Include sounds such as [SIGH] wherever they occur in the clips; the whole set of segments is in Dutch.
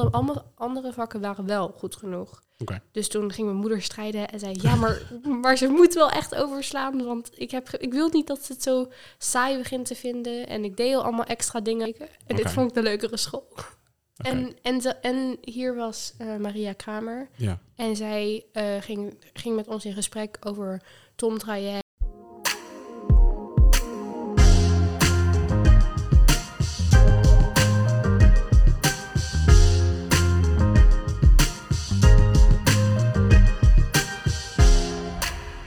alle, alle andere vakken waren wel goed genoeg. Dus toen ging mijn moeder strijden en zei... Ja, maar, [LAUGHS] maar ze moet wel echt overslaan. Want ik, heb, ik wil niet dat ze het zo saai begint te vinden. En ik deed al allemaal extra dingen. En dit vond ik de leukere school. En, en, ze- en hier was eh, Maria Kramer. Ja. En zij eh, ging, ging met ons in gesprek over Tom Traject.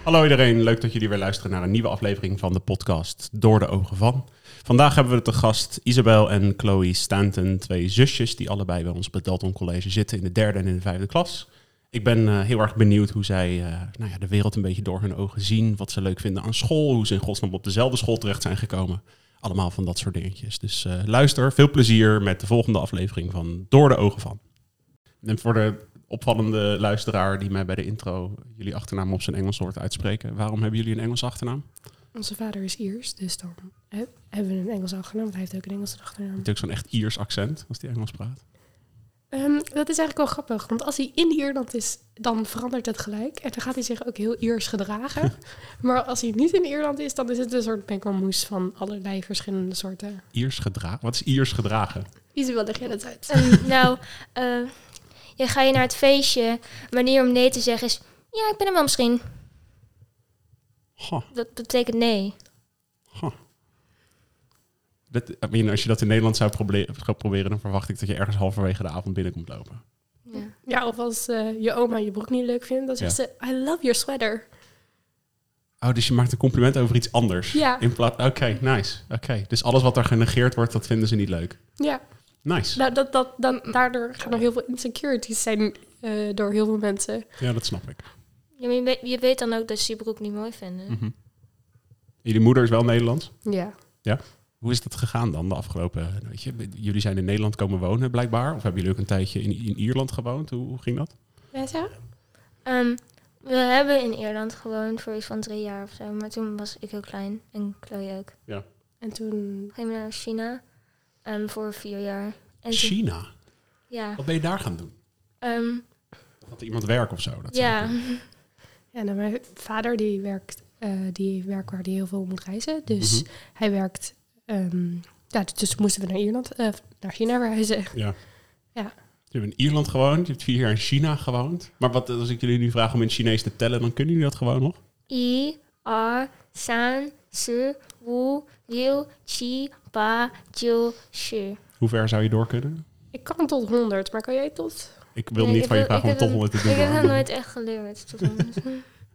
Hallo iedereen, leuk dat jullie weer luisteren naar een nieuwe aflevering van de podcast Door de Ogen van. Vandaag hebben we te gast Isabel en Chloe Stanton, twee zusjes die allebei bij ons het Dalton College zitten in de derde en in de vijfde klas. Ik ben eh, heel erg benieuwd hoe zij eh, nou ja, de wereld een beetje door hun ogen zien, wat ze leuk vinden aan school, hoe ze in godsnaam op dezelfde school terecht zijn gekomen. Allemaal van dat soort dingetjes. Dus eh, luister, veel plezier met de volgende aflevering van Door de Ogen van. En voor de opvallende luisteraar die mij bij de intro jullie achternaam op zijn Engels hoort uitspreken. Waarom hebben jullie een Engelse achternaam? Onze vader is Iers, dus dan hebben we een Engelse achternaam. Want hij heeft ook een Engelse achternaam. Natuurlijk zo'n echt Iers accent als die Engels praat. Ehm, dat is eigenlijk wel grappig, want als hij in Ierland is, dan verandert het gelijk. En dan gaat hij zich ook heel Iers gedragen. [LAUGHS] maar als hij niet in Ierland is, dan is het een soort mengelmoes van allerlei verschillende soorten. Iers gedragen? Wat is Iers gedragen? Isabel, leg jij dat uit? Ehm, nou, eh, je ga je naar het feestje. Manier om nee te zeggen is... Ja, ik ben er wel misschien. Dat betekent nee. ha. Dat, I mean, als je dat in Nederland zou, proberen, dan verwacht ik dat je ergens halverwege de avond binnenkomt lopen. Ja. Ja, of als eh, je oma je broek niet leuk vindt, dan zegt ze, I love your sweater. Oh, dus je maakt een compliment over iets anders. Ja. In plaats. Oké, nice. Oké, dus alles wat er genegeerd wordt, dat vinden ze niet leuk. Ja, Nice. nou, dat, dat, dan, daardoor gaan er heel veel insecurities zijn eh, door heel veel mensen. Ja, dat snap ik. Ja, je, weet, je weet dan ook dat ze je broek niet mooi vinden. Mhm. Jullie moeder is wel Nederlands. Ja. Hoe is dat gegaan dan de afgelopen... Weet je, jullie zijn in Nederland komen wonen blijkbaar. Of hebben jullie ook een tijdje in, in Ierland gewoond? Hoe, hoe ging dat? Ja, zo? Ehm, we hebben in Ierland gewoond voor iets van drie jaar of zo. Maar toen was ik heel klein. En Chloe ook. En toen... Gingen we naar China. Ehm, voor vier jaar. En toen- China. ja. Wat ben je daar gaan doen? Ehm, Had iemand werk of zo? Dat ja. [LAUGHS] Ja, nou, mijn vader die werkt, eh, die werkt waar hij heel veel moet reizen. Dus Mhm. hij werkt... ehm, ja, dus moesten we naar Ierland, eh, naar China verhuizen. Ja. Ja. Je hebt in Ierland gewoond, je hebt vier jaar in China gewoond. Maar wat, als ik jullie nu vraag om in Chinees te tellen, dan kunnen jullie dat gewoon nog? I, R, san, si, wu, liu, qi, ba, jiu, shi. Hoe ver zou je door kunnen? Ik kan tot 100, maar kan jij tot... Ik wil Nee, niet ik van je vragen om ik heb toch hem- om het te doen. Ik heb dat nooit echt geleerd. tot. [LAUGHS]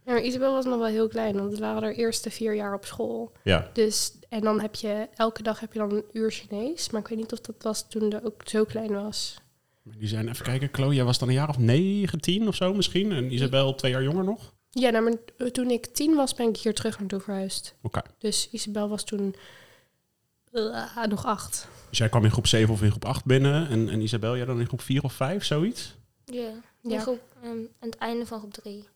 Ja, maar Isabel was nog wel heel klein, want we waren er eerste vier jaar op school. Ja, Dus, en dan heb je, elke dag heb je dan een uur Chinees. Maar ik weet niet of dat was toen de ook zo klein was. maar die zijn, even kijken, Chloe, jij was dan een jaar of 19 of zo misschien. En Isabel twee jaar jonger nog. Ja, nou, maar toen ik tien was, ben ik hier terug naartoe verhuisd. Oké. Dus Isabel was toen eh, nog acht. Dus jij kwam in groep 7 of in groep 8 binnen. En, en Isabel, jij dan in groep 4 of 5, zoiets? Ja, in Ja. groep, ehm, aan het einde van groep 3.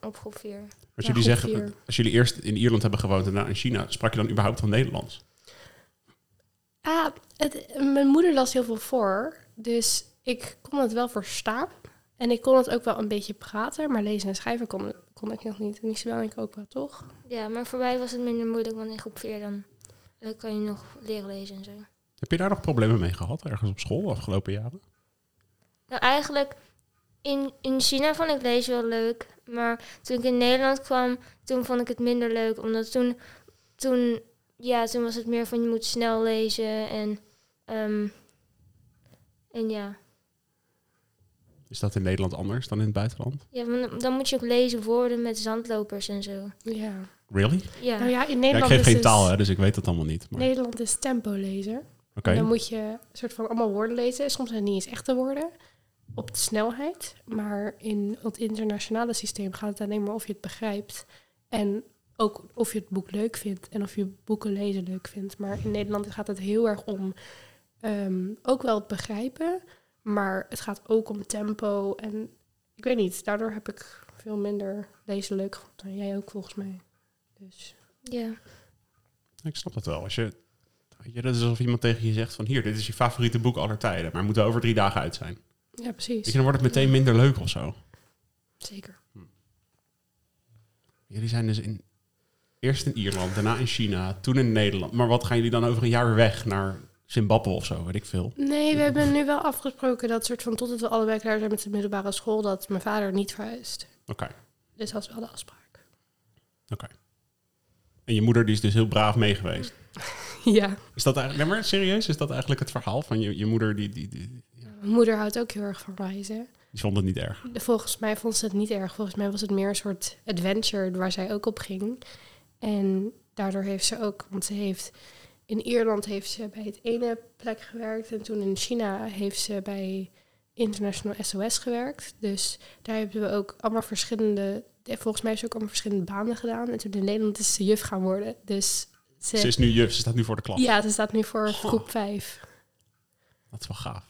Op groep 4. Als Ja, jullie groep zeggen, vier. als jullie eerst in Ierland hebben gewoond en daarna in China, sprak je dan überhaupt van Nederlands? Ah, het, mijn moeder las heel veel voor. Dus ik kon het wel verstaan. En ik kon het ook wel een beetje praten. Maar lezen en schrijven kon, kon ik nog niet. En Isabel denk ik ook wel, toch? Ja, maar voor mij was het minder moeilijk, want in groep 4 dan eh, kan je nog leren lezen en zo. Heb je daar nog problemen mee gehad, ergens op school de afgelopen jaren? Nou, eigenlijk, in, in China vond ik lezen wel leuk. Maar toen ik in Nederland kwam, toen vond ik het minder leuk. Omdat toen, toen, ja, toen was het meer van je moet snel lezen. En, ehm, en ja. Is dat in Nederland anders dan in het buitenland? ja, maar dan moet je ook lezen woorden met zandlopers en zo. Ja. Really? Ja, Nou ja, in Ja, ik Nederland geef is geen dus- taal, hè, dus ik weet dat allemaal niet. Maar- Nederland is tempo lezen. Oké. En dan moet je een soort van allemaal woorden lezen. Soms zijn het niet eens echte woorden. Op de snelheid. Maar in het internationale systeem gaat het alleen maar of je het begrijpt. En ook of je het boek leuk vindt. En of je boeken lezen leuk vindt. Maar in Nederland gaat het heel erg om ehm, ook wel het begrijpen. Maar het gaat ook om tempo. En ik weet niet, daardoor heb ik veel minder lezen leuk gevonden. Jij ook volgens mij. Dus ja. Ik snap dat wel. Als je Weet je, dat is alsof iemand tegen je zegt van hier, dit is je favoriete boek aller tijden, maar moet er over drie dagen uit zijn. Ja, precies. je, dan wordt het meteen minder leuk of zo. Zeker. Jullie zijn dus in, eerst in Ierland, daarna in China, toen in Nederland. Maar wat gaan jullie dan over een jaar weer weg naar Zimbabwe of zo, weet ik veel. Nee, we hebben nu wel afgesproken dat soort van totdat we allebei klaar zijn met de middelbare school, dat mijn vader niet verhuist. Oké, Dus dat is wel de afspraak. oké. En je moeder die is dus heel braaf mee geweest. [LAUGHS] Ja. Is dat eigenlijk, nee, maar serieus, is dat eigenlijk het verhaal van je, je moeder die, die, die, Mijn moeder houdt ook heel erg van reizen. die vond het niet erg? Volgens mij vond ze het niet erg. Volgens mij was het meer een soort adventure waar zij ook op ging. En daardoor heeft ze ook, want ze heeft in Ierland heeft ze bij het ene plek gewerkt en toen in China heeft ze bij International SOS gewerkt. Dus daar hebben we ook allemaal verschillende, volgens mij heeft ze ook allemaal verschillende banen gedaan. En toen in Nederland is ze juf gaan worden. Dus ze, Ze is nu juf, ze staat nu voor de klas. ja, ze staat nu voor Goh. groep 5. Dat is wel gaaf.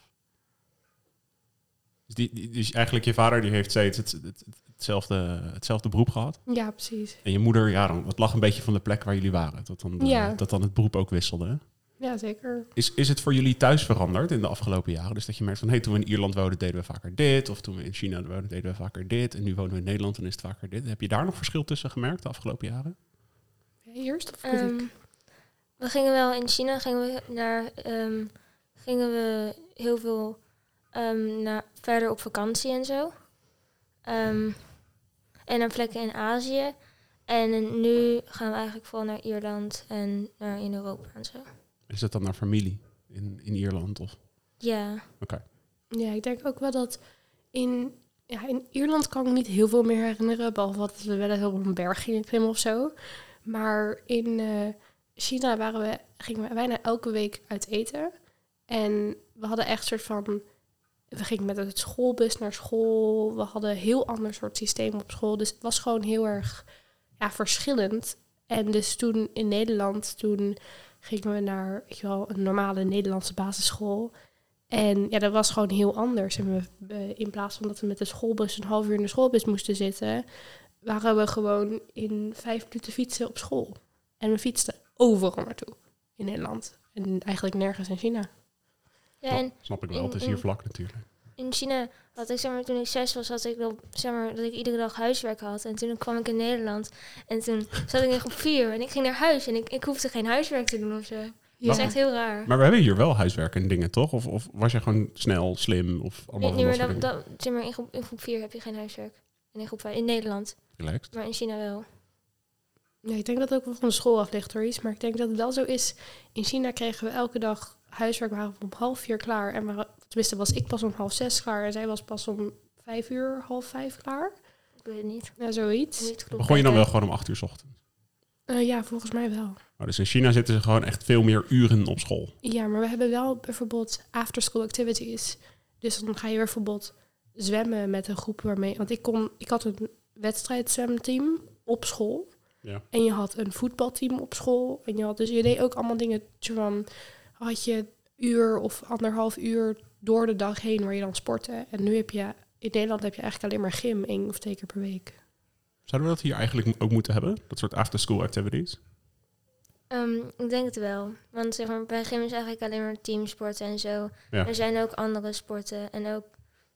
Dus, die, die- dus eigenlijk je vader die heeft steeds het, het, het- hetzelfde, hetzelfde beroep gehad. Ja, precies. En je moeder, ja, dan, het lag een beetje van de plek waar jullie waren. Dat dan, eh, Ja. dat dan het beroep ook wisselde. hè? Ja, zeker. Is, is het voor jullie thuis veranderd in de afgelopen jaren? Dus dat je merkt van, hey, toen we in Ierland woonden deden we vaker dit. Of toen we in China woonden deden we vaker dit. En nu wonen we in Nederland en is het vaker dit. Heb je daar nog verschil tussen gemerkt de afgelopen jaren? Ja, eerst of ik? we gingen wel in China gingen we naar ehm, gingen we heel veel ehm, naar, verder op vakantie en zo. Ehm, en naar plekken in Azië. En nu gaan we eigenlijk vooral naar Ierland en naar in Europa en zo. Is het dan naar familie in, in Ierland? Of? Ja. Ja, ik denk ook wel dat in, ja, in Ierland kan ik niet heel veel meer herinneren. Behalve dat we wel eens op een berg gingen klimmen of zo. Maar in eh, China waren we, gingen we bijna elke week uit eten. En we hadden echt soort van... We gingen met het schoolbus naar school. We hadden een heel ander soort systeem op school. Dus het was gewoon heel erg ja, verschillend. En dus toen in Nederland, toen gingen we naar weet wel, een normale Nederlandse basisschool. En ja, dat was gewoon heel anders. En we, we- in plaats van dat we met de schoolbus een half uur in de schoolbus moesten zitten, waren we gewoon in vijf minuten fietsen op school. En we fietsten overal naartoe in Nederland. En eigenlijk nergens in China. Ja, en Snap ik wel, in- het is in- hier vlak natuurlijk. in China had ik, zeg maar, toen ik zes was, had ik wel, zeg maar, dat ik iedere dag huiswerk had. En toen kwam ik in Nederland en toen zat ik in groep vier en ik ging naar huis en ik, ik hoefde geen huiswerk te doen of zo. Dat is echt heel raar. Maar we hebben hier wel huiswerk en dingen, toch? Of, of was je gewoon snel, slim of allemaal Nee, nee, dat maar, dat, zeg maar in, groep, in groep 4 heb je geen huiswerk. En in groep 5 in Nederland, Relaxed. maar in China wel. Ja, ik denk dat het ook wel van de school af ligt hoor iets. Maar ik denk dat het wel zo is. In China kregen we elke dag huiswerk. waren we om half vier klaar. En waren, tenminste was ik pas om half zes klaar. En zij was pas om vijf uur, half vijf klaar. Ik weet het niet. Ja, zoiets. Niet. Begon je dan wel gewoon om acht uur 's ochtends? Eh, ja, volgens mij wel. Oh, dus in China zitten ze gewoon echt veel meer uren op school. Ja, maar we hebben wel bijvoorbeeld after-school activities. Dus dan ga je bijvoorbeeld zwemmen met een groep waarmee... Want ik, kon, ik had een wedstrijdzwemteam op school. Ja. En je had een voetbalteam op school. En je had dus je deed ook allemaal dingen van... Had je uur of anderhalf uur door de dag heen waar je dan sportte. En nu heb je... In Nederland heb je eigenlijk alleen maar gym één of twee keer per week. Zouden we dat hier eigenlijk ook moeten hebben? Dat soort after-school activities? Ehm, ik denk het wel. Want zeg maar, bij gym is eigenlijk alleen maar teamsporten en zo. Ja. Er zijn ook andere sporten. En ook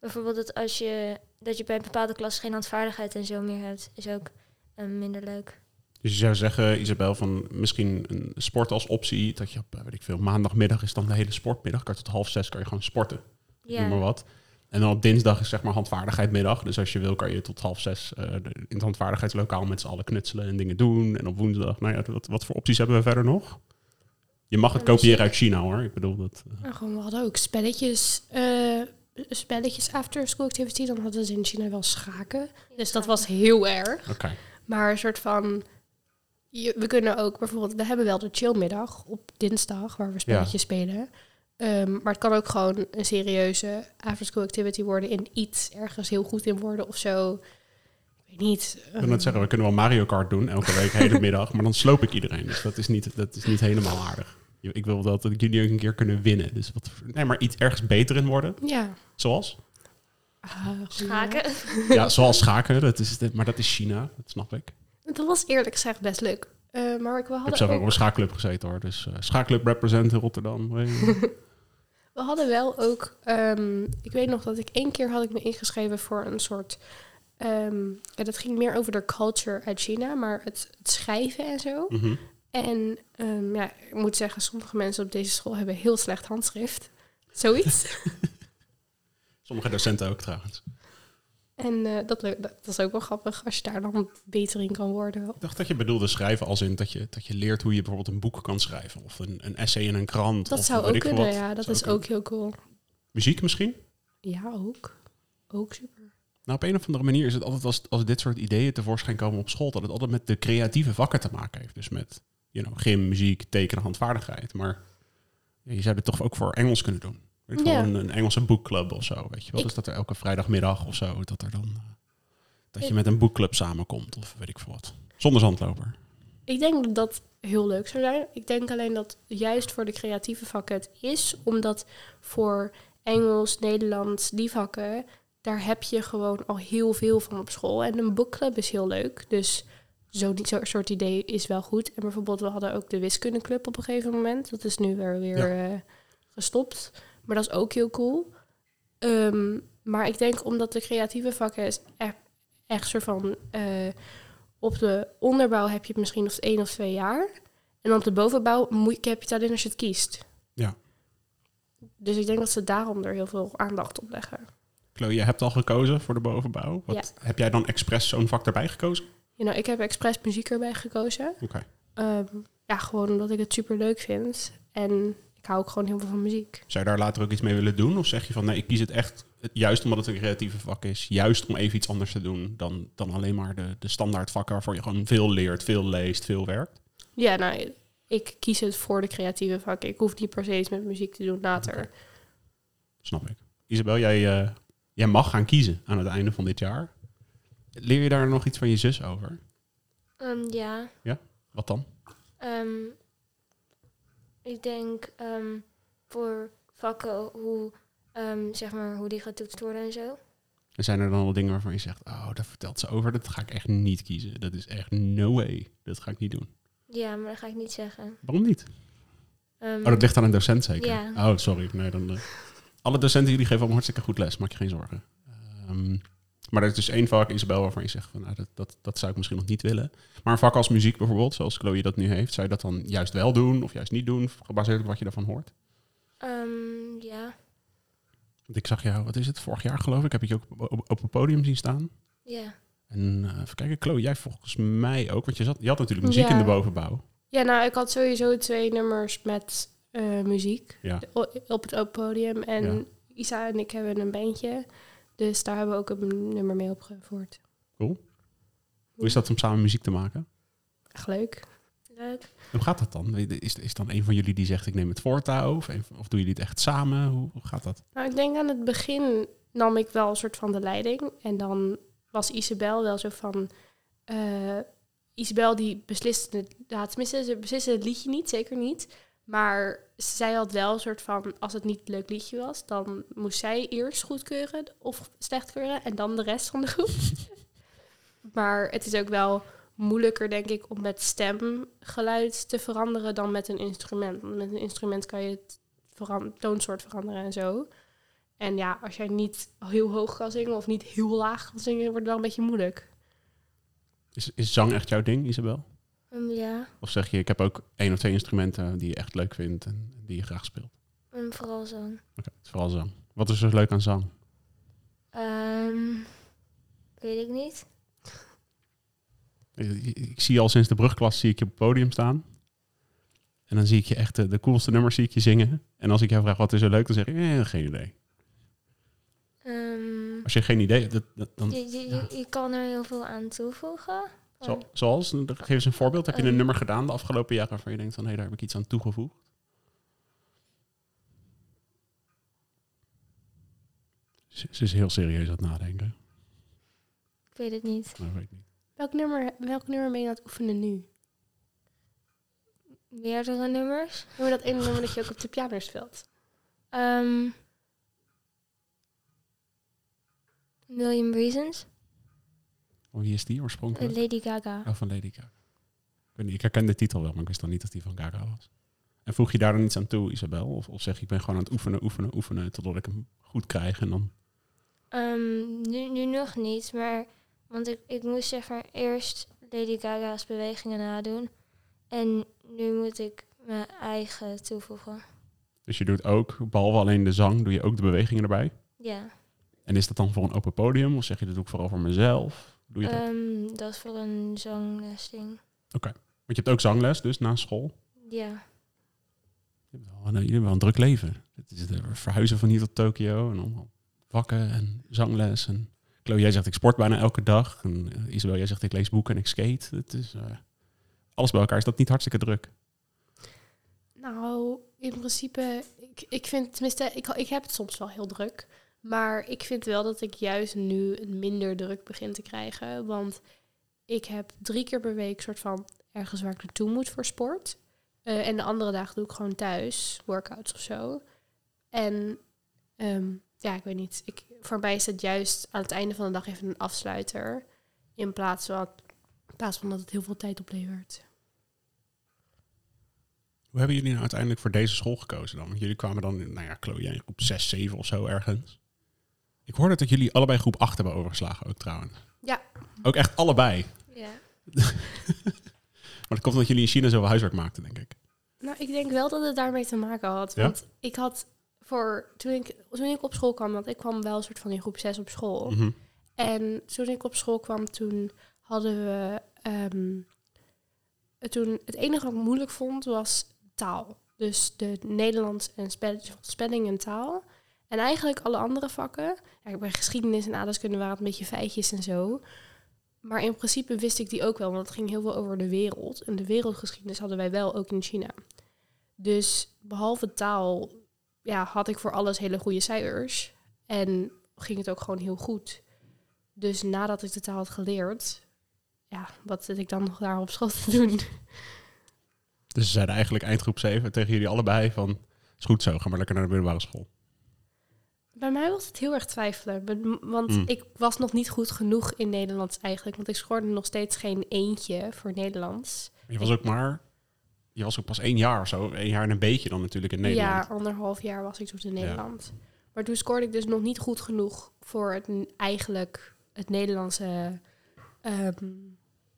bijvoorbeeld dat als je dat je bij een bepaalde klas geen handvaardigheid en zo meer hebt, is ook ehm, minder leuk. Dus je zou zeggen, Isabel, van misschien een sport als optie. Dat je op, eh, weet ik veel, maandagmiddag is dan de hele sportmiddag. Kan tot half zes kan je gewoon sporten. Ja. Noem maar wat. En dan op dinsdag is zeg maar handvaardigheidmiddag. Dus als je wil, kan je tot half zes eh, in het handvaardigheidslokaal met z'n allen knutselen en dingen doen. En op woensdag, nou ja, wat, wat voor opties hebben we verder nog? Je mag het kopiëren uit China hoor. Ik bedoel dat. Nou, gewoon, we hadden ook spelletjes, spelletjes after school activity. Dan hadden ze in China wel schaken. Dus dat was heel erg. Oké. Maar een soort van... je- we kunnen ook bijvoorbeeld... We hebben wel de chillmiddag op dinsdag waar we spelletjes spelen. Ehm, maar het kan ook gewoon een serieuze after school activity worden... in iets ergens heel goed in worden of zo. Ik weet niet. Ik wil net zeggen, we kunnen wel Mario Kart doen elke week, hele middag. Maar dan sloop ik iedereen. Dus dat is niet, dat is niet helemaal aardig. Ik wil dat jullie ook een keer kunnen winnen. Dus wat, nee, maar iets ergens beter in worden. Ja. Zoals? Ah. Schaken. Ja, zoals schaken. Dat is, maar dat is China, dat snap ik. Dat was eerlijk gezegd best leuk. Eh, maar ik, we Ik heb hadden, zelf ook op ook, een schaakclub gezeten hoor. Dus eh schaakclub represent in Rotterdam. [LAUGHS] [LAUGHS] We hadden wel ook... ehm, ik weet nog dat ik één keer had ik me ingeschreven voor een soort... ehm, ja, dat ging meer over de culture uit China, maar het, het schrijven en zo. Mhm. En ehm, ja, ik moet zeggen, sommige mensen op deze school hebben heel slecht handschrift. Zoiets. [LAUGHS] Sommige docenten ook trouwens. En eh, dat, dat is ook wel grappig als je daar dan beter in kan worden. Ik dacht dat je bedoelde schrijven als in dat je, dat je leert hoe je bijvoorbeeld een boek kan schrijven. Of een, een essay in een krant. Dat of zou ook kunnen, wat. ja. Dat Zou is ook heel cool. Muziek misschien? Ja, ook. Ook super. Nou, op een of andere manier is het altijd als, als dit soort ideeën tevoorschijn komen op school, dat het altijd met de creatieve vakken te maken heeft. Dus met you know, gym, muziek, tekenen, handvaardigheid. Maar je zou dit toch ook voor Engels kunnen doen. Weet je Ja. een, Engelse boekclub of zo. Weet je wel? Ik- Dus dat er elke vrijdagmiddag of zo, dat er dan eh, dat je met een boekclub samenkomt of weet ik veel wat. Zonder zandloper. Ik denk dat dat heel leuk zou zijn. Ik denk alleen dat juist voor de creatieve vakken het is, omdat voor Engels, Nederlands, die vakken, daar heb je gewoon al heel veel van op school. En een boekclub is heel leuk. Dus zo'n zo soort idee is wel goed. En bijvoorbeeld, we hadden ook de wiskundeclub op een gegeven moment. Dat is nu weer, weer eh, gestopt. Maar dat is ook heel cool. Ehm, maar ik denk omdat de creatieve vakken is echt, echt soort van... eh, op de onderbouw heb je het misschien of één of twee jaar. En op de bovenbouw moet, heb je het alleen als je het kiest. Ja. Dus ik denk dat ze daarom er heel veel aandacht op leggen. Chloe, je hebt al gekozen voor de bovenbouw. Wat, Heb jij dan expres zo'n vak erbij gekozen? Ja, nou, ik heb expres muziek erbij gekozen. Oké. Ehm, ja, gewoon omdat ik het super leuk vind. En ik hou ook gewoon heel veel van muziek. Zou je daar later ook iets mee willen doen? Of zeg je van nee, ik kies het echt juist omdat het een creatieve vak is. Juist om even iets anders te doen dan, dan alleen maar de, de standaard vakken waarvoor je gewoon veel leert, veel leest, veel werkt. Ja, nou, ik kies het voor de creatieve vakken. Ik hoef niet per se iets met muziek te doen later. Snap ik. Isabel, jij, eh, jij mag gaan kiezen aan het einde van dit jaar. Leer je daar nog iets van je zus over? Ehm, ja. Wat dan? Ehm, ik denk ehm, voor vakken hoe, ehm, zeg maar, hoe die getoetst worden en zo. En zijn er dan al dingen waarvan je zegt, oh, daar vertelt ze over, dat ga ik echt niet kiezen. Dat is echt no way. Dat ga ik niet doen. Ja, maar dat ga ik niet zeggen. Waarom niet? Ehm, Oh, dat ligt aan een docent zeker? Ja. Oh, sorry. Nee, dan, eh, alle docenten jullie geven allemaal hartstikke goed les, maak je geen zorgen. Maar er is dus één vak, Isabel, waarvan je zegt, van, nou, dat, dat, dat zou ik misschien nog niet willen. Maar een vak als muziek bijvoorbeeld, zoals Chloe dat nu heeft, zou je dat dan juist wel doen of juist niet doen, gebaseerd op wat je daarvan hoort? ehm, ja. Want ik zag jou, wat is het, vorig jaar geloof ik, heb ik je ook op, op, op een podium zien staan. Ja. En eh, even kijken, Chloe, jij volgens mij ook, want je, zat, je had natuurlijk muziek Ja. in de bovenbouw. Ja, nou, ik had sowieso twee nummers met eh, muziek Ja. op het open podium. En Ja. Isa en ik hebben een bandje. Dus daar hebben we ook een nummer mee opgevoerd. Hoe is dat om samen muziek te maken? Echt leuk. Leuk. Hoe gaat dat dan? Is, is dan een van jullie die zegt ik neem het voortouw? Of, of doen jullie het echt samen? Hoe, hoe gaat dat? Nou, ik denk aan het begin nam ik wel een soort van de leiding. En dan was Isabel wel zo van... eh, Isabel die besliste het... Ja, tenminste, ze besliste het liedje niet, zeker niet. Maar zij had wel een soort van... Als het niet leuk liedje was, dan moest zij eerst goedkeuren of slecht keuren. En dan de rest van de groep. [LAUGHS] maar het is ook wel moeilijker, denk ik, om met stemgeluid te veranderen dan met een instrument. Want met een instrument kan je het toonsoort veranderen en zo. En ja, als jij niet heel hoog kan zingen of niet heel laag kan zingen, wordt het wel een beetje moeilijk. Is, is zang echt jouw ding, Isabel? Ehm, ja. Of zeg je ik heb ook één of twee instrumenten die je echt leuk vindt en die je graag speelt? Ehm, vooral. Oké, is vooral zang. Wat is er leuk aan zang? Ehm, weet ik niet. Ik, ik zie je al sinds de brugklas zie ik je op het podium staan. En dan zie ik je echt de, de coolste nummers zie ik je zingen. En als ik jou vraag wat is er leuk, dan zeg ik eh, geen idee. Als je geen idee hebt, dan... je, je, je kan er heel veel aan toevoegen. Zo- zoals, geef eens een voorbeeld. Heb je een Ehm. nummer gedaan de afgelopen jaren waarvan je denkt van hé, daar heb ik iets aan toegevoegd? Ze, ze is heel serieus aan het nadenken. Ik weet het niet. Weet ik niet. Welk nummer, welk nummer ben je aan het oefenen nu? Meerdere nummers. Noem je dat ene nummer dat je ook op de piano speelt? Ehm Million Reasons. Oh, wie is die oorspronkelijk? Lady Gaga. Oh, van Lady Gaga. Ik, weet niet, ik herken de titel wel, maar ik wist dan niet dat die van Gaga was. En voeg je daar dan iets aan toe, Isabel? Of, of zeg je, ik ben gewoon aan het oefenen, oefenen, oefenen, totdat ik hem goed krijg en dan... Ehm, nu, nu nog niet, maar want ik, ik moest zeg maar eerst Lady Gaga's bewegingen nadoen. En nu moet ik mijn eigen toevoegen. Dus je doet ook, behalve alleen de zang, doe je ook de bewegingen erbij? Ja, En is dat dan voor een open podium? Of zeg je, dat doe ik vooral voor mezelf? Doe je dat? Ehm, dat is voor een zanglesding. Want je hebt ook zangles, dus na school. Ja, Je hebt wel een, jullie hebben wel een druk leven. Het is het verhuizen van hier tot Tokio en allemaal vakken en zangles. En Chloe, jij zegt ik sport bijna elke dag. En eh, Isabel, jij zegt ik lees boeken en ik skate. Het is, eh, alles bij elkaar is dat niet hartstikke druk. Nou, in principe, ik, ik vind, tenminste, ik, ik heb het soms wel heel druk. Maar ik vind wel dat ik juist nu minder druk begin te krijgen. Want ik heb drie keer per week soort van ergens waar ik naartoe moet voor sport. Eh, en de andere dagen doe ik gewoon thuis, workouts of zo. En ehm, ja, ik weet niet. Ik, voor mij is het juist aan het einde van de dag even een afsluiter. In plaats van, in plaats van dat het heel veel tijd oplevert. Hoe hebben jullie nou uiteindelijk voor deze school gekozen dan? Want jullie kwamen dan, nou ja, Chloe, groep 6, 7 of zo ergens. Ik hoorde dat jullie allebei groep 8 hebben overgeslagen ook trouwens. Ja. Ook echt allebei. ja. [LAUGHS] Maar dat komt omdat jullie in China zoveel huiswerk maakten, denk ik. Nou, ik denk wel dat het daarmee te maken had. Ja? Want ik had voor toen ik, toen ik op school kwam, want ik kwam wel een soort van in groep 6 op school. Mhm. En toen ik op school kwam, toen hadden we. ehm, toen, het enige wat ik moeilijk vond was taal. Dus de Nederlands en spel- spelling en taal. En eigenlijk alle andere vakken. Ja, bij geschiedenis en aardrijkskunde waren het een beetje feitjes en zo. Maar in principe wist ik die ook wel, want het ging heel veel over de wereld. En de wereldgeschiedenis hadden wij wel ook in China. Dus behalve taal ja, had ik voor alles hele goede cijfers. En ging het ook gewoon heel goed. Dus nadat ik de taal had geleerd, ja, wat zit ik dan nog daar op school te doen? Dus ze zeiden eigenlijk eindgroep 7 tegen jullie allebei van... is goed zo, ga maar lekker naar de middelbare school. Bij mij was het heel erg twijfelen. Want Mm. ik was nog niet goed genoeg in Nederlands eigenlijk. Want ik scoorde nog steeds geen eentje voor Nederlands. Je was ook maar... Je was ook pas één jaar of zo. Één jaar en een beetje dan natuurlijk in Nederland. Ja, anderhalf jaar was ik toen in Nederland. Maar toen scoorde ik dus nog niet goed genoeg voor het eigenlijk het Nederlandse ehm,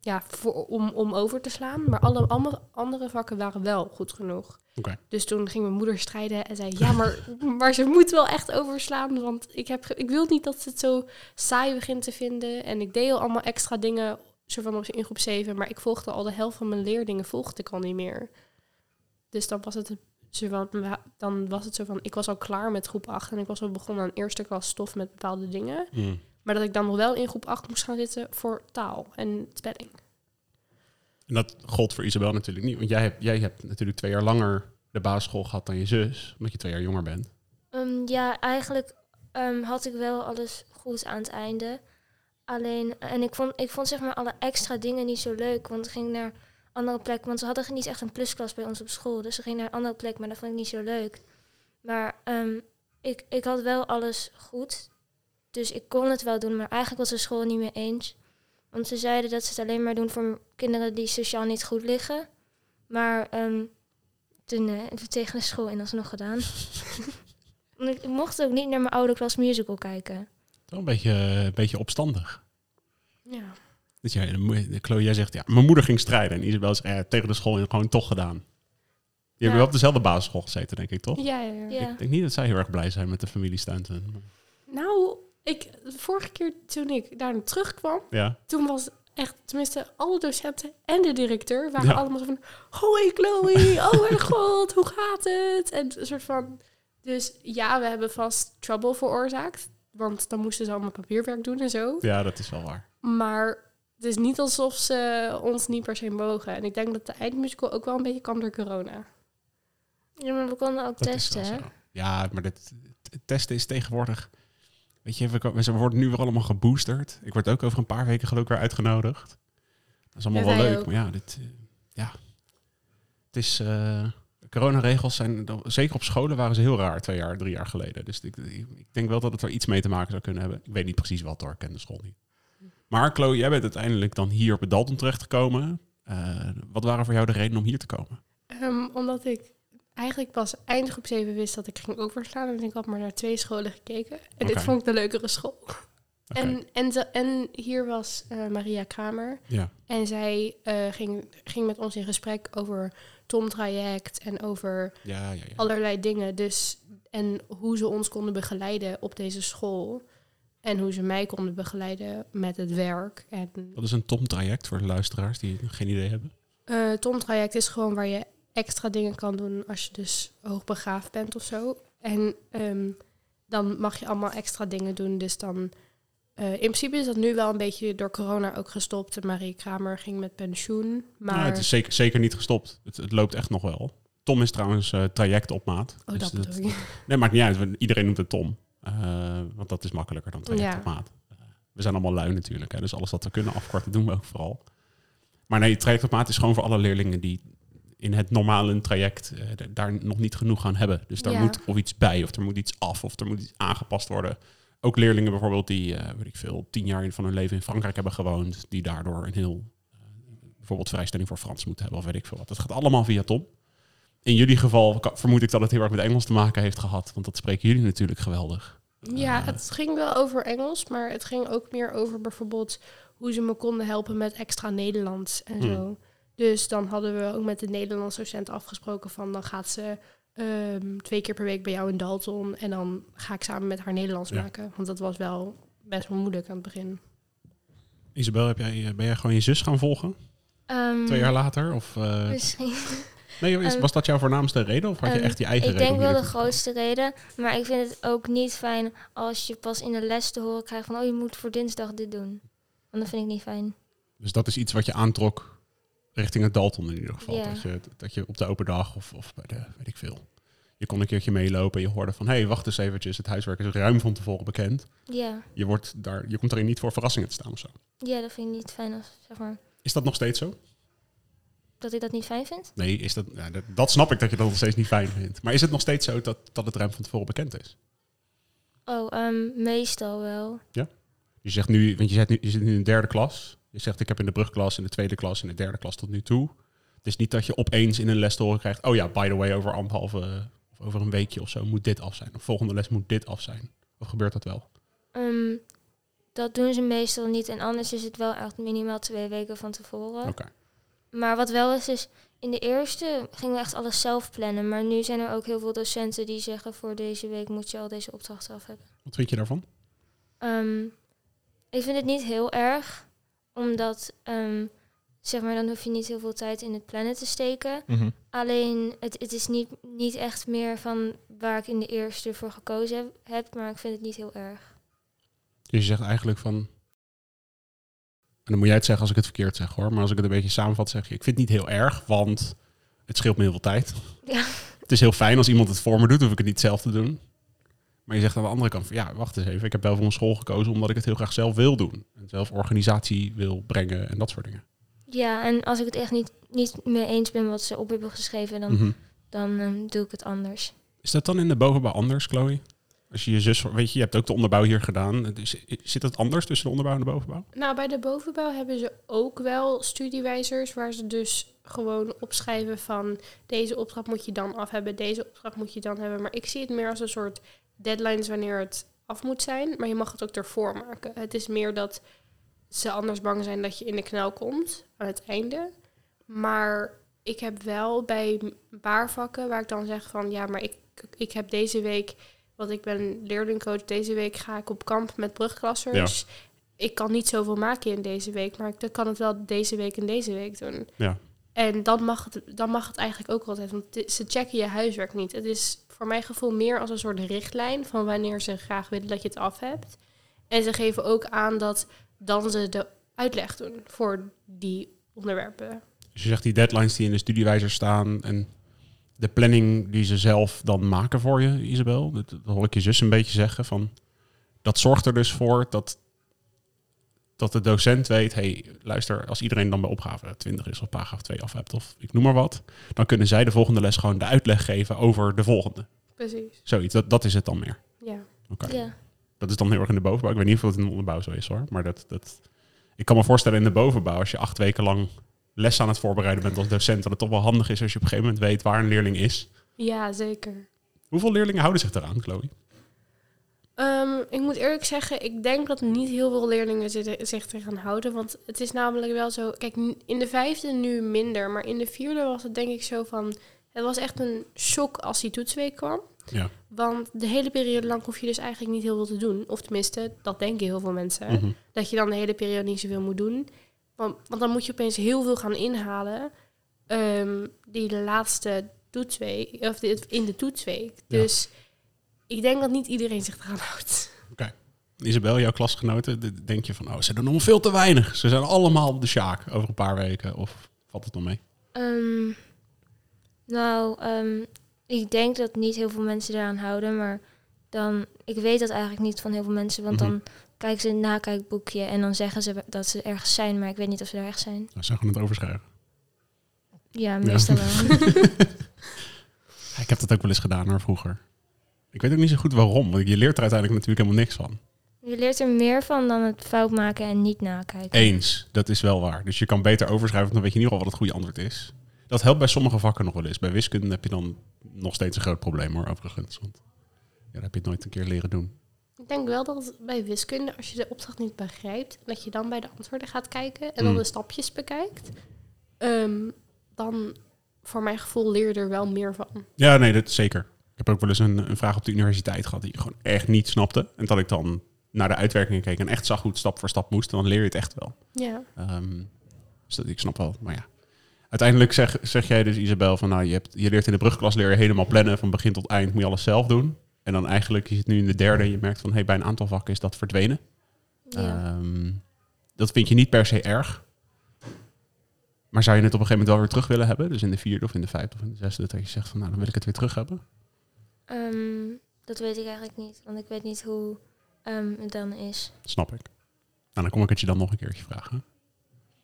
ja, voor, om, om over te slaan. Maar alle, alle andere vakken waren wel goed genoeg. Dus toen ging mijn moeder strijden en zei: Ja, maar, [LAUGHS] maar ze moet wel echt overslaan. Want ik, heb, ik wil niet dat ze het zo saai begint te vinden. En ik deed al allemaal extra dingen soort van op- in groep 7. Maar ik volgde al de helft van mijn leerdingen volgde ik al niet meer. Dus dan was het zo van, dan was het zo van, ik was al klaar met groep 8 en ik was al begonnen aan eerste klas stof met bepaalde dingen. Mm. Maar dat ik dan nog wel in groep 8 moest gaan zitten voor taal en spelling. En dat gold voor Isabel natuurlijk niet. Want jij hebt, jij hebt natuurlijk twee jaar langer de basisschool gehad dan je zus. Omdat je twee jaar jonger bent. Ehm, ja, eigenlijk ehm, had ik wel alles goed aan het einde. Alleen, en ik vond, ik vond zeg maar alle extra dingen niet zo leuk. Want ik ging naar andere plek. Want ze hadden niet echt een plusklas bij ons op school. Dus ze ging naar een andere plek, maar dat vond ik niet zo leuk. Maar ehm, ik, ik had wel alles goed. Dus ik kon het wel doen. Maar eigenlijk was de school het niet mee eens. Want ze zeiden dat ze het alleen maar doen voor kinderen die sociaal niet goed liggen. Maar ehm, toen eh, tegen de school in alsnog gedaan. [LAUGHS] Want ik, ik mocht ook niet naar mijn oude klas musical kijken. Een beetje, een beetje opstandig. Ja. Dus jij, Chloe, jij zegt, ja, mijn moeder ging strijden. En Isabel zegt, eh, tegen de school in gewoon toch gedaan. Je hebt Ja. wel op dezelfde basisschool gezeten, denk ik, toch? Ja, ja, ja. Ja. Ik denk niet dat zij heel erg blij zijn met de familie Stanton. Nou, ik, de vorige keer toen ik daar terugkwam, Ja, toen was echt, tenminste, alle docenten en de directeur waren Ja. allemaal zo van, hoi Chloe, oh mijn [LAUGHS] god, hoe gaat het? En een soort van, dus ja, we hebben vast trouble veroorzaakt, want dan moesten ze allemaal papierwerk doen en zo. ja, dat is wel waar. Maar het is niet alsof ze ons niet per se mogen. En ik denk dat de eindmusical ook wel een beetje kwam door corona. Ja, maar we konden ook Dat testen, hè? Ja, maar dit, het testen is tegenwoordig... Weet je, we, we worden nu weer allemaal geboosterd. Ik word ook over een paar weken geloof ik weer uitgenodigd. Dat is allemaal Ja, wel leuk. ook. Maar ja, dit, eh, ja, het is... eh coronaregels zijn... Zeker op scholen waren ze heel raar twee jaar, drie jaar geleden. Dus ik, ik denk wel dat het er iets mee te maken zou kunnen hebben. Ik weet niet precies wat hoor, ik ken de school niet. Maar Chloe, jij bent uiteindelijk dan hier op het Dalton terechtgekomen. Eh, wat waren voor jou de redenen om hier te komen? Ehm, omdat ik eigenlijk pas eind groep 7 wist dat ik ging overslaan. En ik had maar naar twee scholen gekeken. En dit vond ik de leukere school. En, en, ze- en hier was eh, Maria Kramer. Ja, En zij eh, ging, ging met ons in gesprek over Tom Traject en over ja, ja. ja. allerlei dingen. Dus, en hoe ze ons konden begeleiden op deze school. En hoe ze mij konden begeleiden met het werk. En Wat is een TOM-traject voor de luisteraars die geen idee hebben? eh Tom Traject is gewoon waar je extra dingen kan doen als je dus hoogbegaafd bent of zo. En ehm, dan mag je allemaal extra dingen doen. Dus dan, eh, in principe is dat nu wel een beetje door corona ook gestopt. En Marie Kramer ging met pensioen. Maar Nou, het is zeker, zeker niet gestopt. Het, het loopt echt nog wel. Tom is trouwens eh, traject op maat. oh, Dus dat. Nee, maakt niet uit. Iedereen noemt het Tom. Eh, want dat is makkelijker dan traject Ja. op maat. We zijn allemaal lui natuurlijk. Hè, dus alles wat we kunnen afkorten doen we ook vooral. Maar nee, traject op maat is gewoon voor alle leerlingen die in het normale traject eh, daar nog niet genoeg aan hebben. Dus daar Ja. moet of iets bij, of er moet iets af, of er moet iets aangepast worden. Ook leerlingen bijvoorbeeld die, eh, weet ik veel, tien jaar van hun leven in Frankrijk hebben gewoond, die daardoor een heel, eh, bijvoorbeeld vrijstelling voor Frans moeten hebben, of weet ik veel wat. Dat gaat allemaal via Tom. In jullie geval vermoed ik dat het heel erg met Engels te maken heeft gehad, want dat spreken jullie natuurlijk geweldig. Ja, het ging wel over Engels, maar het ging ook meer over bijvoorbeeld hoe ze me konden helpen met extra Nederlands en Hmm. Dus dan hadden we ook met de Nederlandse docent afgesproken van dan gaat ze ehm, twee keer per week bij jou in Dalton en dan ga ik samen met haar Nederlands Ja. maken. Want dat was wel best wel moeilijk aan het begin. Isabel, heb jij, eh, ben jij gewoon je zus gaan volgen? Ehm, Twee jaar later? Of, eh, Misschien. nee, is- ehm, was dat jouw voornaamste reden? Of had je echt je eigen Ik reden? denk om wel de grootste reden. Maar ik vind het ook niet fijn als je pas in de les te horen krijgt van... oh, je moet voor dinsdag dit doen. Want dat vind ik niet fijn. Dus dat is iets wat je aantrok richting het Dalton in ieder geval. Ja. Dat, je, dat je op de open dag of, of bij de, weet ik veel. Je kon een keertje meelopen en je hoorde van... hé, hey, wacht eens eventjes, het huiswerk is ruim van tevoren bekend. Ja. Je, wordt daar, je komt erin niet voor verrassingen te staan of zo. ja, dat vind ik niet fijn als, zeg maar, Is dat nog steeds zo? dat ik dat niet fijn vind. Nee, is dat, ja, dat, dat snap ik dat je dat nog steeds niet fijn vindt. Maar is het nog steeds zo dat, dat het ruim van tevoren bekend is? Oh, ehm, meestal wel. Je zegt nu, want je, zit nu, je zit nu in de derde klas. Je zegt ik heb in de brugklas, in de tweede klas, in de derde klas tot nu toe. Het is niet dat je opeens in een les te horen krijgt. Oh ja, by the way, over anderhalve of over een weekje of zo moet dit af zijn. Of volgende les moet dit af zijn. Of gebeurt dat wel? Ehm, dat doen ze meestal niet. En anders is het wel echt minimaal twee weken van tevoren. Oké. Maar wat wel is, is in de eerste gingen we echt alles zelf plannen. Maar nu zijn er ook heel veel docenten die zeggen voor deze week moet je al deze opdrachten af hebben. Wat vind je daarvan? Ehm, ik vind het niet heel erg, omdat ehm, zeg maar dan hoef je niet heel veel tijd in het plannen te steken. Mhm. Alleen het, het is niet, niet echt meer van waar ik in de eerste voor gekozen heb, heb, maar ik vind het niet heel erg. Dus je zegt eigenlijk van... En dan moet jij het zeggen als ik het verkeerd zeg hoor. Maar als ik het een beetje samenvat zeg je... Ik vind het niet heel erg, want het scheelt me heel veel tijd. Ja. [LAUGHS] Het is heel fijn als iemand het voor me doet, hoef ik het niet zelf te doen. Maar je zegt aan de andere kant van ja, wacht eens even. Ik heb wel voor een school gekozen omdat ik het heel graag zelf wil doen. En zelf organisatie wil brengen en dat soort dingen. Ja, en als ik het echt niet, niet mee eens ben wat ze op hebben geschreven, dan, Mhm. dan ehm, doe ik het anders. Is dat dan in de bovenbouw anders, Chloe? Als je je zus, weet je, je hebt ook de onderbouw hier gedaan. Is- Zit het anders tussen de onderbouw en de bovenbouw? Nou, bij de bovenbouw hebben ze ook wel studiewijzers waar ze dus gewoon opschrijven van deze opdracht moet je dan af hebben, deze opdracht moet je dan hebben. Maar ik zie het meer als een soort deadlines wanneer het af moet zijn, maar je mag het ook ervoor maken. Het is meer dat ze anders bang zijn dat je in de knel komt aan het einde. Maar ik heb wel bij een paar vakken waar ik dan zeg van ja, maar ik, ik heb deze week, want ik ben leerlingcoach, deze week ga ik op kamp met brugklassers. Ik kan niet zoveel maken in deze week, maar ik dan kan het wel deze week en deze week doen. Ja. En dan mag, het, dan mag het eigenlijk ook altijd, want ze checken je huiswerk niet. Het is voor mijn gevoel meer als een soort richtlijn van wanneer ze graag willen dat je het af hebt. En ze geven ook aan dat dan ze de uitleg doen voor die onderwerpen. Dus je zegt die deadlines die in de studiewijzer staan en de planning die ze zelf dan maken voor je, Isabel. Dat, dat hoor ik je zus een beetje zeggen. Van, dat zorgt er dus voor dat, dat de docent weet, hey, luister, als iedereen dan bij opgave 20 is of paragraaf 2 af hebt of ik noem maar wat, dan kunnen zij de volgende les gewoon de uitleg geven over de volgende. Precies. Zoiets, dat, dat is het dan meer. Ja. Oké. Ja. Dat is dan heel erg in de bovenbouw. Ik weet niet of het in de onderbouw zo is hoor. Maar dat, dat, ik kan me voorstellen in de bovenbouw, als je acht weken lang les aan het voorbereiden bent als docent, dat het toch wel handig is als je op een gegeven moment weet waar een leerling is. Ja, zeker. Hoeveel leerlingen houden zich eraan, Chloe? Ehm, ik moet eerlijk zeggen, ik denk dat niet heel veel leerlingen zi- zich er gaan houden. Want het is namelijk wel zo. Kijk, in de vijfde nu minder. Maar in de vierde was het denk ik zo van. Het was echt een shock als die toetsweek kwam. Ja. Want de hele periode lang hoef je dus eigenlijk niet heel veel te doen. Of tenminste, dat denken heel veel mensen. Mhm. Dat je dan de hele periode niet zoveel moet doen. Want, want dan moet je opeens heel veel gaan inhalen. ehm, die laatste toetsweek. Of de- in de toetsweek. Ja. Dus ik denk dat niet iedereen zich eraan houdt. Isabel, jouw klasgenoten, denk je van, oh, ze doen nog veel te weinig. Ze zijn allemaal op de sjaak over een paar weken. Of valt het nog mee? Ehm, nou, ehm, ik denk dat niet heel veel mensen eraan houden, maar dan, ik weet dat eigenlijk niet van heel veel mensen, want Mhm. dan kijken ze een nakijkboekje en dan zeggen ze dat ze ergens zijn, maar ik weet niet of ze er echt zijn. Nou, ze gaan het overschrijven. Ja, meestal wel. [LAUGHS] Ik heb dat ook wel eens gedaan hoor, vroeger. Ik weet ook niet zo goed waarom, want je leert er uiteindelijk natuurlijk helemaal niks van. Je leert er meer van dan het fout maken en niet nakijken. Eens, dat is wel waar. Dus je kan beter overschrijven, want dan weet je in ieder geval wat het goede antwoord is. Dat helpt bij sommige vakken nog wel eens. Bij wiskunde heb je dan nog steeds een groot probleem hoor, overigens. Want ja, dan heb je het nooit een keer leren doen. Ik denk wel dat bij wiskunde, als je de opdracht niet begrijpt, dat je dan bij de antwoorden gaat kijken en dan Mm. de stapjes bekijkt. ehm, dan, voor mijn gevoel, leer je er wel meer van. Ja, nee, dat zeker. Ik heb ook wel eens een, een vraag op de universiteit gehad die ik gewoon echt niet snapte. En dat ik dan naar de uitwerkingen keek en echt zag hoe het stap voor stap moest. En dan leer je het echt wel. Ja. Ehm, dus dat, ik snap wel, maar ja. Uiteindelijk zeg, zeg jij dus, Isabel, van nou, je, hebt, je leert in de brugklas leer je helemaal plannen. Van begin tot eind moet je alles zelf doen. En dan eigenlijk, je zit nu in de derde en je merkt van, hey, bij een aantal vakken is dat verdwenen. Ja. Ehm, dat vind je niet per se erg. Maar zou je het op een gegeven moment wel weer terug willen hebben? Dus in de vierde of in de vijfde of in de zesde, dat je zegt van, nou, dan wil ik het weer terug hebben. Ehm, dat weet ik eigenlijk niet, want ik weet niet hoe ehm, het dan is. Snap ik. Nou, dan kom ik het je dan nog een keertje vragen.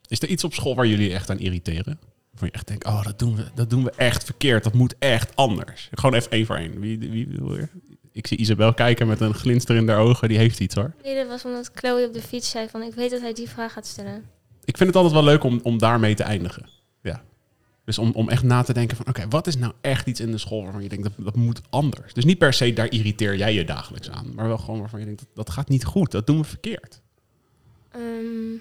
Is er iets op school waar jullie echt aan irriteren? Waar je echt denkt, oh, dat doen we, dat doen we echt verkeerd. Dat moet echt anders. Gewoon even één voor één. Wie, wie wil er? Ik zie Isabel kijken met een glinster in haar ogen. Die heeft iets hoor. Nee, dat was omdat Chloe op de fiets zei van ik weet dat hij die vraag gaat stellen. Ik vind het altijd wel leuk om, om daarmee te eindigen. Dus om, om echt na te denken van, oké, wat is nou echt iets in de school waarvan je denkt, dat, dat moet anders. Dus niet per se, daar irriteer jij je dagelijks aan. Maar wel gewoon waarvan je denkt, dat, dat gaat niet goed. Dat doen we verkeerd. Ehm,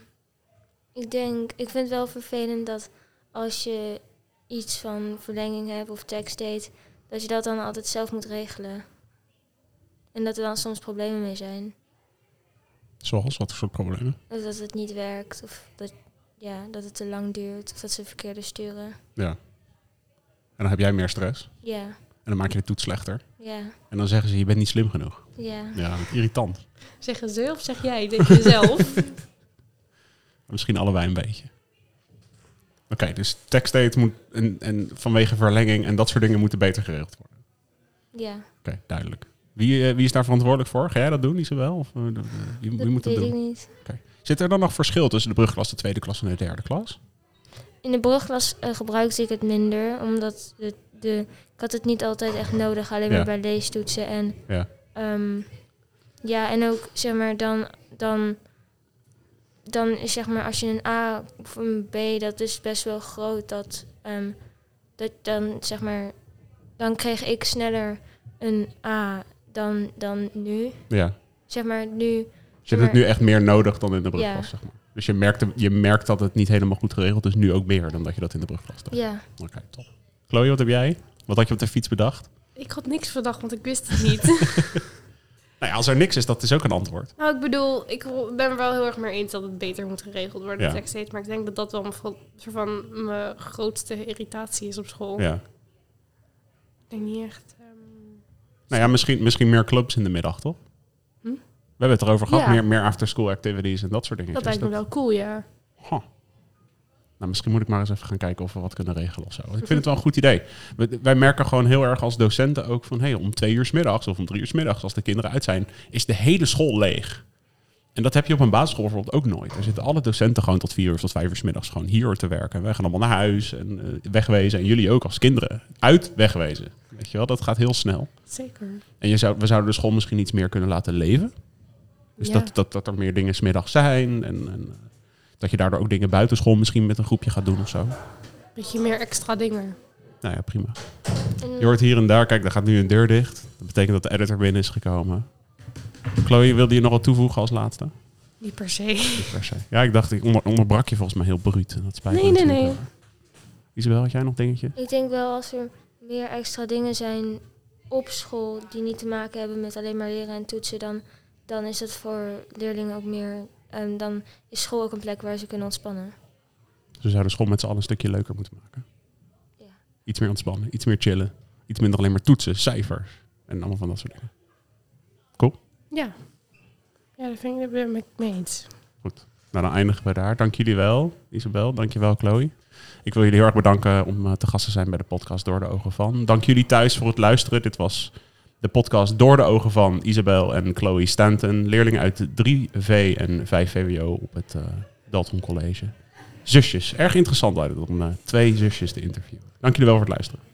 ik denk, ik vind het wel vervelend dat als je iets van verlenging hebt of tekstdate, dat je dat dan altijd zelf moet regelen. En dat er dan soms problemen mee zijn. Zoals, wat voor soort problemen? Dat het niet werkt, of dat, ja, dat het te lang duurt, of dat ze verkeerde sturen. Ja. En dan heb jij meer stress. Ja, En dan maak je de toets slechter. ja, En dan zeggen ze, je bent niet slim genoeg. ja. Ja, irritant. Zeggen ze of zeg jij? Denk je [LAUGHS] zelf? Misschien allebei een beetje. Oké, dus tekstdate moet en, en vanwege verlenging en dat soort dingen moeten beter geregeld worden. Ja, Oké, duidelijk. Wie, eh, wie is daar verantwoordelijk voor? Ga jij dat doen, Isabel? Of uh, wie, wie dat moet dat weet ik doen? niet. Zit er dan nog verschil tussen de brugklas, de tweede klas en de derde klas? In de brugklas eh, gebruikte ik het minder, omdat de, de, ik had het niet altijd echt nodig, alleen Ja. maar bij leestoetsen. En, Ja. ehm, ja, en ook zeg maar dan, dan, dan is zeg maar als je een A of een B, dat is best wel groot, dat, ehm, dat dan zeg maar, dan kreeg ik sneller een A dan, dan nu. Ja. Zeg maar nu, je hebt het nu echt meer nodig dan in de brugklas, zeg maar. Dus je merkt, je merkt dat het niet helemaal goed geregeld is, nu ook meer dan dat je dat in de brugklas deed. ja. Oké, top. Chloe, wat heb jij? Wat had je op de fiets bedacht? ik had niks verdacht, want ik wist het niet. [LAUGHS] [LAUGHS] Nou ja, als er niks is, dat is ook een antwoord. nou, ik bedoel, ik ben er wel heel erg mee eens dat het beter moet geregeld worden, Ja. tekstdate. Maar ik denk dat dat wel soort van mijn grootste irritatie is op school. Ja. Ik denk niet echt... ehm, Nou ja, misschien, misschien meer clubs in de middag, toch? We hebben het erover gehad, Ja. meer, meer after-school activities en dat soort dingen. dat lijkt me wel cool, ja. Nou, misschien moet ik maar eens even gaan kijken of we wat kunnen regelen of zo. Ik vind het wel een goed idee. We- wij merken gewoon heel erg als docenten ook van... Hey, om twee uur 's middags of om drie uur 's middags, als de kinderen uit zijn... is de hele school leeg. En dat heb je op een basisschool bijvoorbeeld ook nooit. Er zitten alle docenten gewoon tot vier uur of tot vijf uur 's middags gewoon hier te werken. En wij gaan allemaal naar huis en eh, wegwezen. En jullie ook als kinderen. Uit wegwezen. Weet je wel, dat gaat heel snel. Zeker. En je zou, we zouden de school misschien iets meer kunnen laten leven. Dus Ja. dat, dat, dat er meer dingen smiddag zijn. En, en, eh, Dat je daardoor ook dingen buitenschool misschien met een groepje gaat doen of zo. Beetje meer extra dingen. Nou ja, prima. Je hoort hier en daar, kijk, daar gaat nu een deur dicht. Dat betekent dat de editor binnen is gekomen. Chloe, wilde je nog wat toevoegen als laatste? Niet per se. Niet per se. Ja, ik dacht, ik onder, onderbrak je volgens mij heel bruut. En dat spijt me Nee, nee, nee. wel. Isabel, had jij nog dingetje? Ik denk wel als er meer extra dingen zijn op school die niet te maken hebben met alleen maar leren en toetsen, dan, dan is het voor leerlingen ook meer. En dan is school ook een plek waar ze kunnen ontspannen. Dus we zouden school met z'n allen een stukje leuker moeten maken. Ja. Iets meer ontspannen, iets meer chillen. Iets minder alleen maar toetsen, cijfers. En allemaal van dat soort dingen. Ja. Ja, dat vind ik, daar ik mee eens. Nou, dan eindigen we daar. Dank jullie wel, Isabel. Dank je wel, Chloe. Ik wil jullie heel erg bedanken om eh, te gast te zijn bij de podcast Door de Ogen van. Dank jullie thuis voor het luisteren. Dit was de podcast Door de Ogen van Isabel en Chloe Stanton. Leerlingen uit de 3V en 5 VWO op het eh, Dalton College. Zusjes. Erg interessant het om eh, twee zusjes te interviewen. Dank jullie wel voor het luisteren.